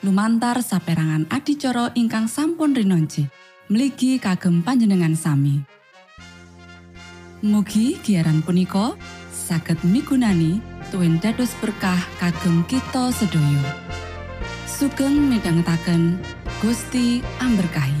lumantar saperangan adicara ingkang sampun rinonci mligi kagem panjenengan sami. Mugi giaran punika saged migunani tuwin dados berkah kagem kita sedaya. Sugeng midhangetaken Gusti amberkahi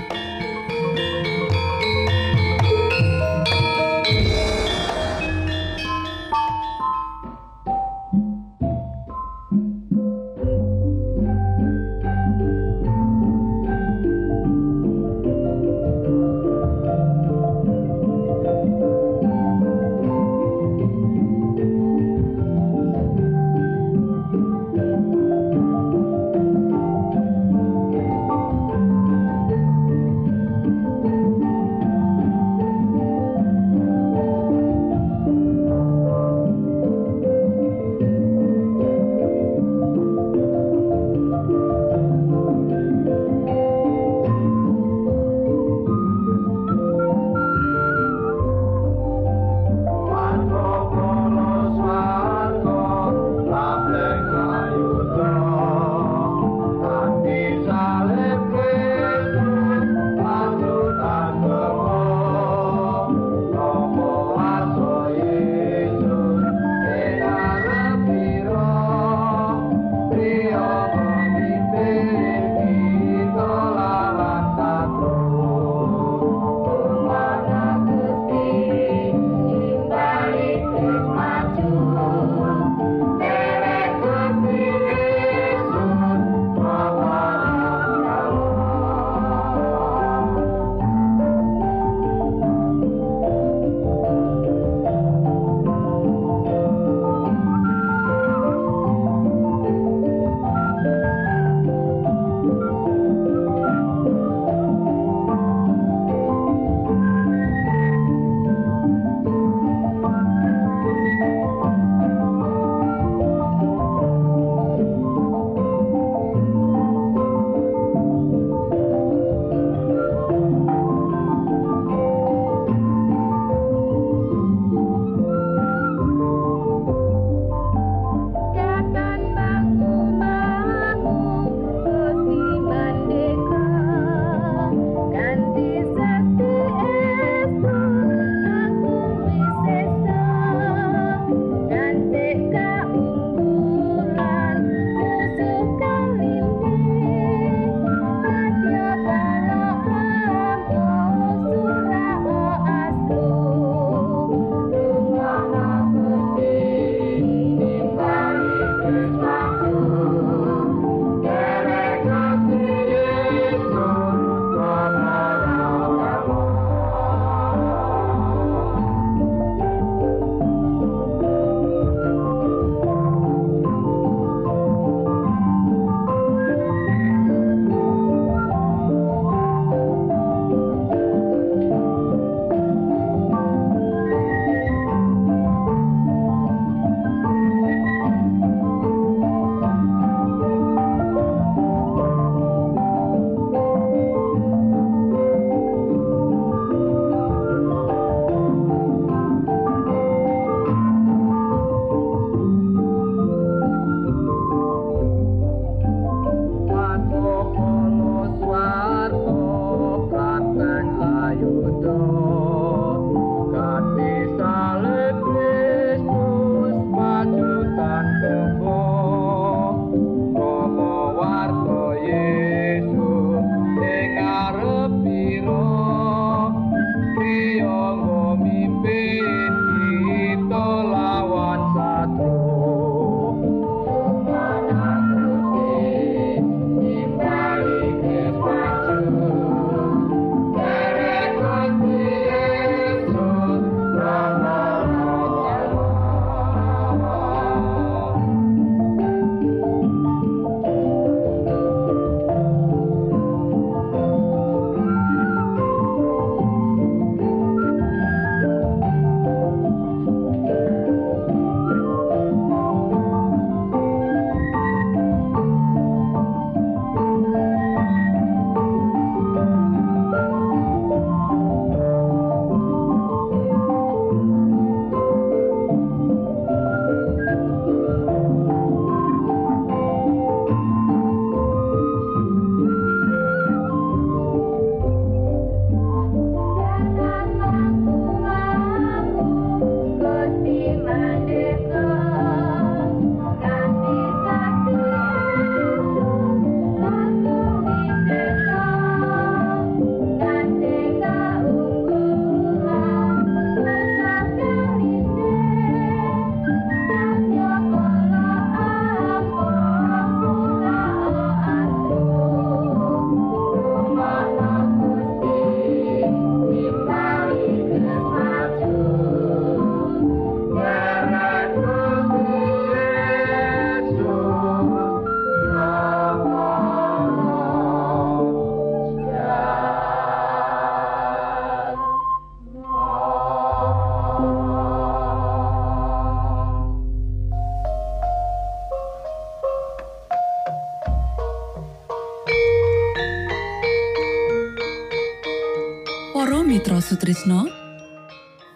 Mitra Sutrisno.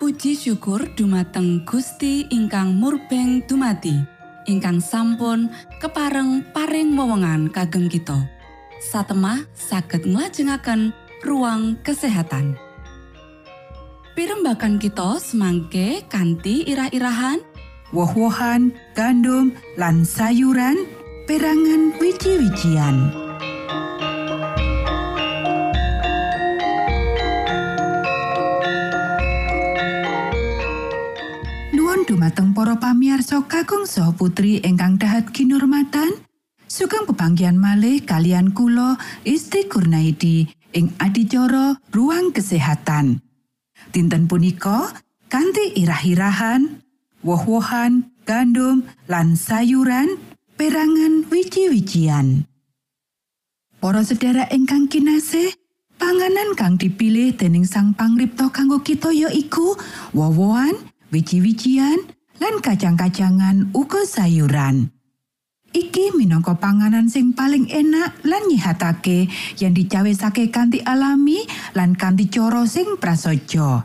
Puji syukur dumateng Gusti ingkang murbeng dumati ingkang sampun kepareng paring wewenngan kagem kita. Satemah saged nglajengaken ruang kesehatan. Pirembakan kita semangke kanthi irah-irahan woh-wohan gandum lan sayuran perangan wiji-wijian. Dumateng para pamiarsa kakung saha putri ingkang dahat kinurmatan sugeng pebanggian malih kalian kula Isti Kurnaidi ing adicara ruang kesehatan. Dinten punika kanthi irah-irahan woh-wohan gandum lan sayuran perangan wiji-wijian. Para sedherek ingkang kinasih panganan kang dipilih dening sang pangripta kanggo kita ya iku woh-wohan wiji-wijian, lan kacang-kacangan uga sayuran. Iki minangka panganan sing paling enak lan nyihatake yang dicawesake kanthi alami lan kanthi cara sing prasaja.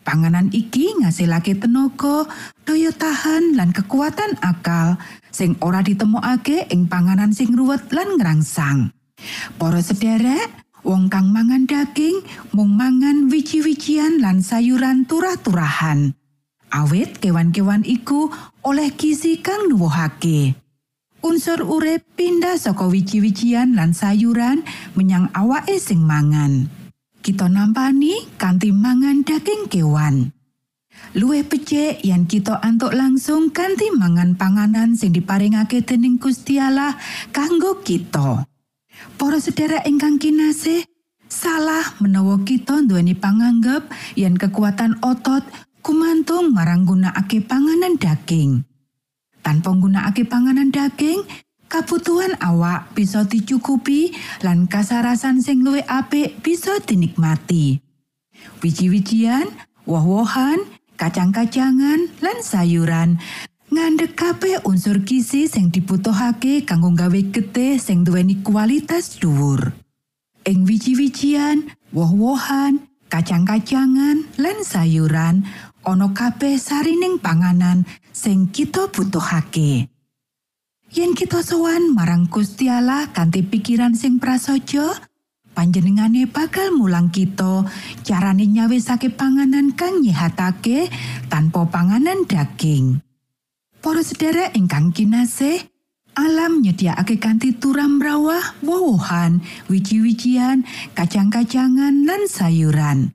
Panganan iki ngasilake tenaga, daya tahan lan kekuatan akal sing ora ditemokake ing panganan sing ruwet lan ngrangsang. Para sederek, wong kang mangan daging mung mangan wiji-wijian lan sayuran turah-turahan. Awit kewan-kewan iku oleh gizi kang nuwuhake. Unsur urip pindah saka wiji-wijian lan sayuran menyang awake sing mangan. Kita nampani kanthi mangan daging kewan. Luwih becik yen kita antuk langsung kanthi mangan panganan sing diparingake dening Gusti Allah kanggo kita. Para sedherek ingkang kinasih, salah menawa kita nduweni panganggep yen kekuatan otot kumantung marang gunakake panganan daging. Tanpa nggunakake panganan daging, kabutuhan awak bisa dicukupi lan kasarasan sing luwih apik bisa dinikmati. Wiji-wijian, woh-wohan, kacang-kacangan, lan sayuran ngandhek kabeh unsur gizi sing dibutuhake kanggo gawe getih sing duweni kualitas dhuwur. Ing wiji-wijian, woh-wohan, kacang-kacangan, lan sayuran ana kabeh sarining panganan sing kita butuhake. Yen kita sowan marang Gusti Allah kanthi pikiran sing prasaja, panjenengane bakal mulang kita carane nyawesake panganan kang nyihatake tanpa panganan daging. Para sederek ingkang kinasih, alam nyediakake kanthi turam rawah, wowohan, wiji-wijian, kacang-kacangan lan sayuran.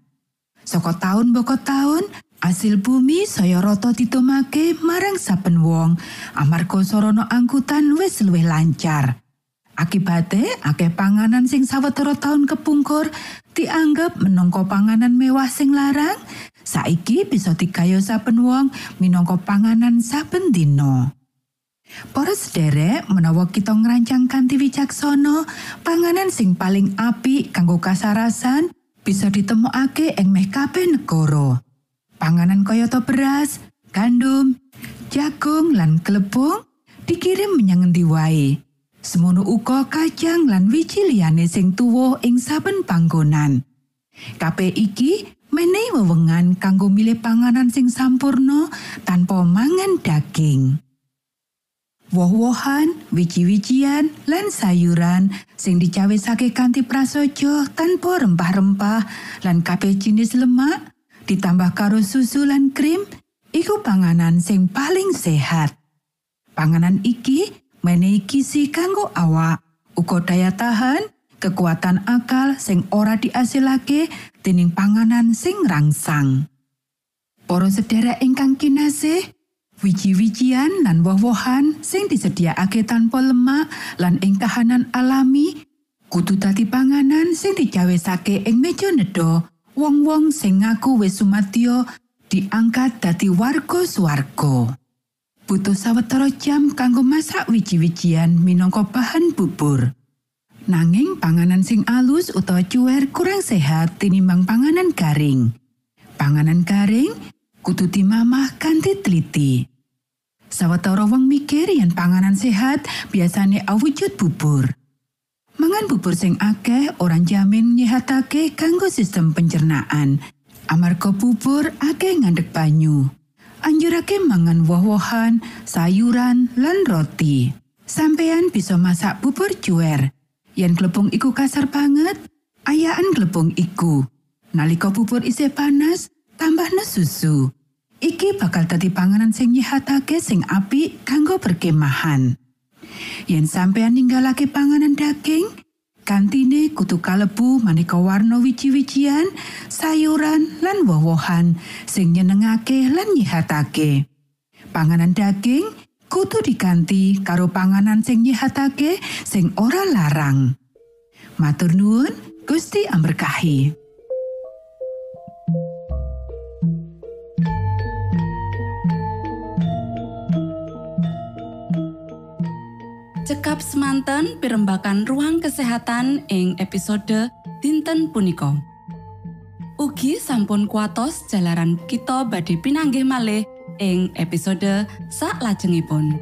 Saka taun boko taun, Asil bumi saya rata ditomake marang saben wong amarga sarana angkutan wis luwih lancar. Akibate akeh panganan sing sawetara taun kepungkur dianggap menangka panganan mewah sing larang, saiki bisa digayo saben wong minangka panganan saben dina. Para sederek menawa kita ngrancang kanthi wicaksana, panganan sing paling apik kanggo kasarasan bisa ditemokake ing meh kabeh negara. Panganan kayata beras, gandum, jagung lan klepung dikirim menyang endi wae. Semono uga kacang lan wiji liyane sing tuwa ing saben panggonan. Kabeh iki menehi wewengan kanggo milih panganan sing sampurno tanpa mangan daging. Woh-wohan, wiji-wijian, lan sayuran sing dicawesake kanthi prasaja tanpa rempah-rempah lan kabeh jenis lemak ditambah karo susu lan krim iku panganan sing paling sehat. Panganan iki menehi gizi kanggo awak, uga daya tahan, kekuatan akal sing ora diasilake dening panganan sing rangsang. Para sedherek ingkang kinasih, wiji-wijian lan woh-wohan sing disediakake tanpa lemak lan ing kahanan alami kudu dadi panganan sing dicawesake ing meja nedha wong-wong sing ngaku wis sumadya diangkat dadi warga swarga. Butuh sawetara jam kanggo masak wiji-wijian minangka bahan bubur. Nanging panganan sing alus utawa cuwer kurang sehat tinimbang panganan garing. Panganan garing kudu dimamah kanthi teliti. Sawetara wong mikir yen panganan sehat biasane awujud bubur. Mangan bubur sing akeh ora jamin nyehatake kanggo sistem pencernaan. Amarga bubur akeh ngandhek banyu. Anjurake mangan woh-wohan, sayuran, lan roti. Sampeyan bisa masak bubur cuer. Yen glepung iku kasar banget, ayaan glepung iku. Nalika bubur isih panas, tambahne susu. Iki bakal dadi panganan sing nyehatake sing apik kanggo perkemahan. Yen sampeyan ninggalake panganan daging, kantine kudu kalebu maneka warna wiji-wijian, sayuran lan woh-wohan sing nyenengake lan nyihatake. Panganan daging kudu diganti karo panganan sing nyihatake sing ora larang. Matur nuwun, Gusti amberkahi. Cekap semanten pimbakan ruang kesehatan ing episode dinten punika. Ugi sampun kuatos jalaran kita badhe pinanggih malih ing episode sak lajengipun.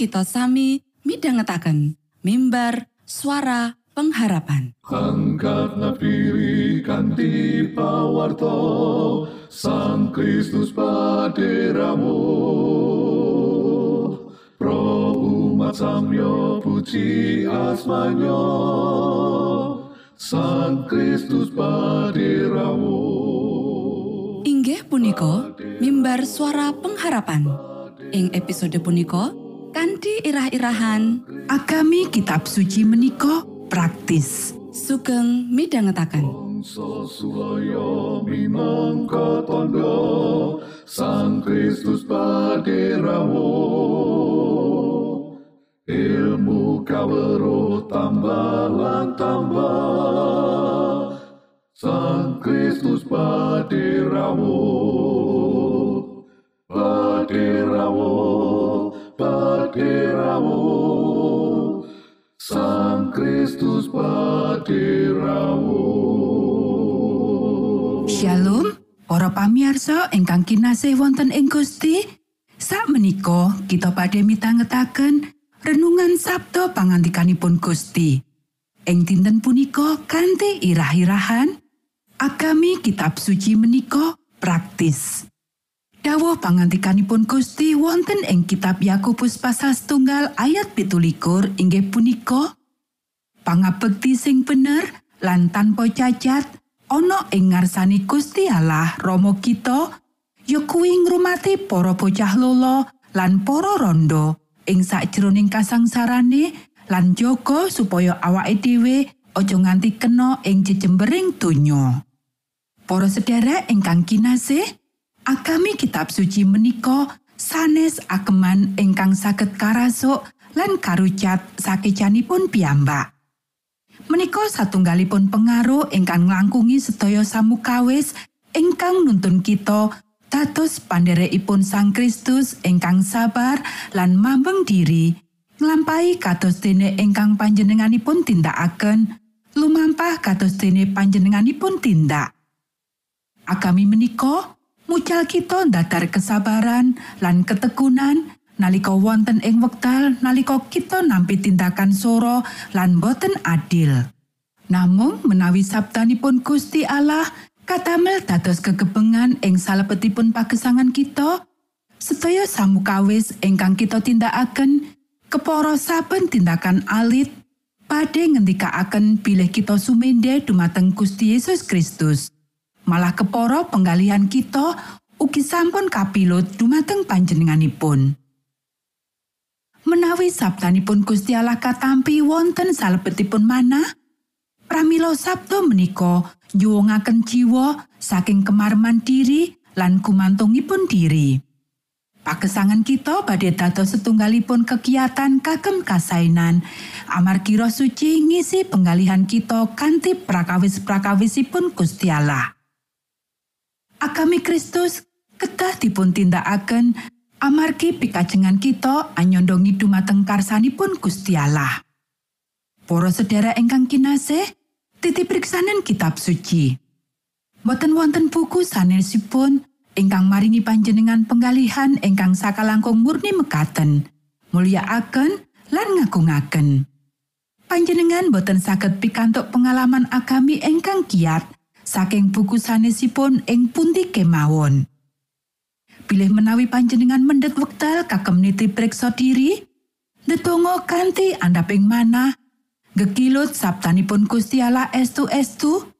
Kita sami midhangetaken mimbar suara pengharapan. Angkat nafiri kanti pawarto Sang Kristus paderamu Pro umat samyo puji asmanyo Sang Kristus paderamu Inggih punika mimbar suara pengharapan. Ing episode punika kanthi irah-irahan Agami kitab suci menika praktis. sugeng. Bangsa minangka tondo Sang Kristus paderamu Ilmu kawero tambah tambah Sang Kristus paderamu Paderamu Paderamu Sang Kristus paderamu Shalom, para pamirsa ingkang kinasih wonten ing Gusti. Sak menika kita badhe mitangetaken renungan Sabda pangantikanipun Gusti. Ing dinten punika kanthi irah-irahan agami kitab suci menika praktis. Dawuh pangantikanipun Gusti wonten ing kitab Yakobus pasal setunggal ayat pitulikur inggih punika pangabekti sing bener lan tanpa cacat ana ing ngarsani Gusti Allah Rama kita ya kuwi ngrumati para bocah lolo lan para rondo ing sakjroning kasangsarane lan jaga supaya awake dhewe aja nganti kena ing jejembering donya. Para sedherek ingkang kinasih, agami kitab suci menika sanes ageman ingkang saged karasuk lan karucat sakecanipun piyambak. Menika satunggalipun pengaruh ingkang nglangkungi sedaya samukawis ingkang nuntun kita dados pandherekipun Sang Kristus ingkang sabar lan mambeng diri nglampahi kados dene ingkang panjenenganipun tindakaken lumampah kados dene panjenenganipun tindak. Agami menika mucal kita datar kesabaran lan ketekunan nalika wonten ing wekdal nalika kita nampi tindakan soro lan boten adil. Namung menawi sabdanipun Gusti Allah katamel dados kegebengan ing salebetipun pagesangan kita, sedaya samukawis ingkang kita tindakaken kepara saben tindakan alit badhe ngendikaaken bilih kita sumende dumateng Gusti Yesus Kristus. Malah kepara penggalihan kita ugi sampun kapilut dumateng panjenenganipun. Menawi sabdanipun Gusti Allah katampi wonten salebetipun manah, pramila sabda menika nyuwungaken jiwa saking kemarman diri lan kumantungipun diri. Pagesangan kita badhe dados setunggalipun kegiatan kagem kasainan. Amargi Roh Suci ngisi penggalihan kita kanthi prakawis-prakawisipun Gusti Allah. Agami Kristus kedah dipun tindakaken amargi pikajengan kita anyondongi dumateng karsanipun Gusti Allah. Para sedherek ingkang kinasih, titipriksanen kitab suci. Boten wonten buku sanesipun ingkang maringi panjenengan penggalihan ingkang sakalangkung murni mekaten, mulyakaken lan ngagungaken. Panjenengan boten saged pikantuk pengalaman agami ingkang kiat saking buku sanesipun ing pundi kemawon. Bilih menawi panjenengan mendhet wekdal kagem niti priksa diri, ndedonga kanthi andhaping manah, gegilut sabtanipun Gusti Allah estu-estu,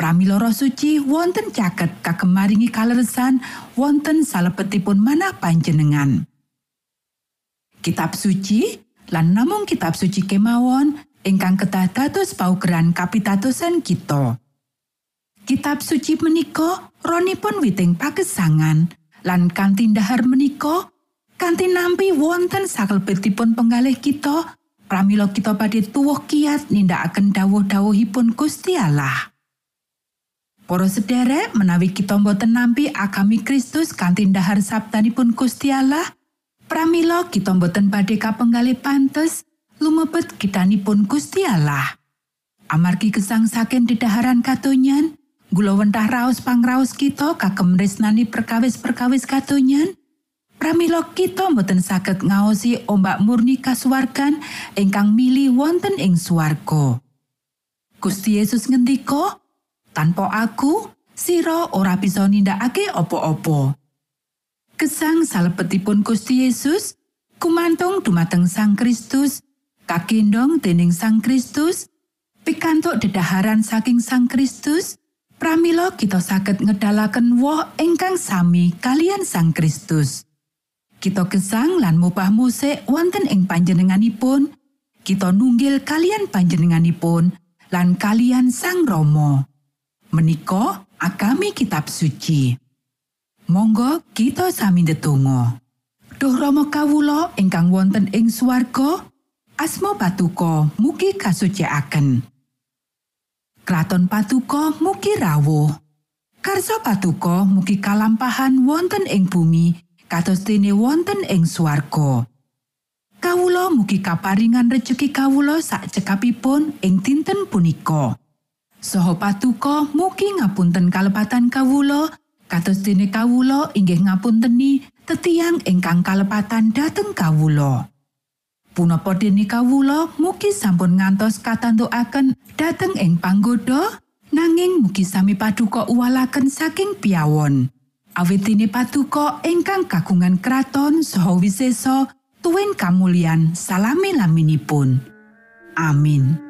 Pramila Roh Suci wonten caket kagem maringi kaleresan wonten salebetipun manah panjenengan. Kitab suci lan namung kitab suci kemawon ingkang kedah dados paugeran kapitadosan kita. Kitab suci menika ronipun witing pagesangan lan kanthi ndahar menika kanthi nampi wonten sakelebetipun penggalih kita pramila kita badhe tuwuh kiat nindakaken dawuh-dawuhipun Gusti Allah. Para sederek menawi kita boten nampi agami Kristus kanthi ndahar sabdanipun Gusti Allah, pramila kita boten badhe kapenggalih pantes lumebet kitanipun Gusti Allah. Amargi gesang saking dedaharan katonyan, gula wentah raos pangraos kita kagem resnani perkawis-perkawis katonyan, Pramila kita boten saged ngaosi ombak murni kasuwargan ingkang mili wonten ing swarga. Gusti Yesus ngendika, "Tanpa aku, sira ora bisa nindakake apa-apa." Gesang salebetipun Gusti Yesus kumantung dumateng Sang Kristus, kagendong dening Sang Kristus, pikantuk dedaharan saking Sang Kristus, pramila kita saged ngedalaken woh ingkang sami kalian Sang Kristus. Kita gesang lan mupah musik wonten ing panjenenganipun, kita nunggil kalian panjenenganipun lan kalian Sang Rama. Menika agami kitab suci. Monggo kita sami ndedonga. Duh Rama kawula ingkang wonten ing swarga, asma patuko mugi kasucikaken. Kraton patuko mugi rawuh. Karso patuko mugi kalampahan wonten ing bumi kados dene wonten ing swarga. Kawula mugi kaparingan rejeki kawula sak cekapipun ing dinten punika. Soho patuko mugi ngapunten kalepatan kawula kados dene kawula inggih ngapunteni tetiang ingkang kalepatan dhateng kawula. Punapa dene kawula mugi sampun ngantos katantukaken dhateng ing panggoda nanging mugi sami paduka uwalaken saking piawon. Awit dene paduka ingkang kagungan kraton saha wisesa tuwin kamulyan salami laminipun. Amin.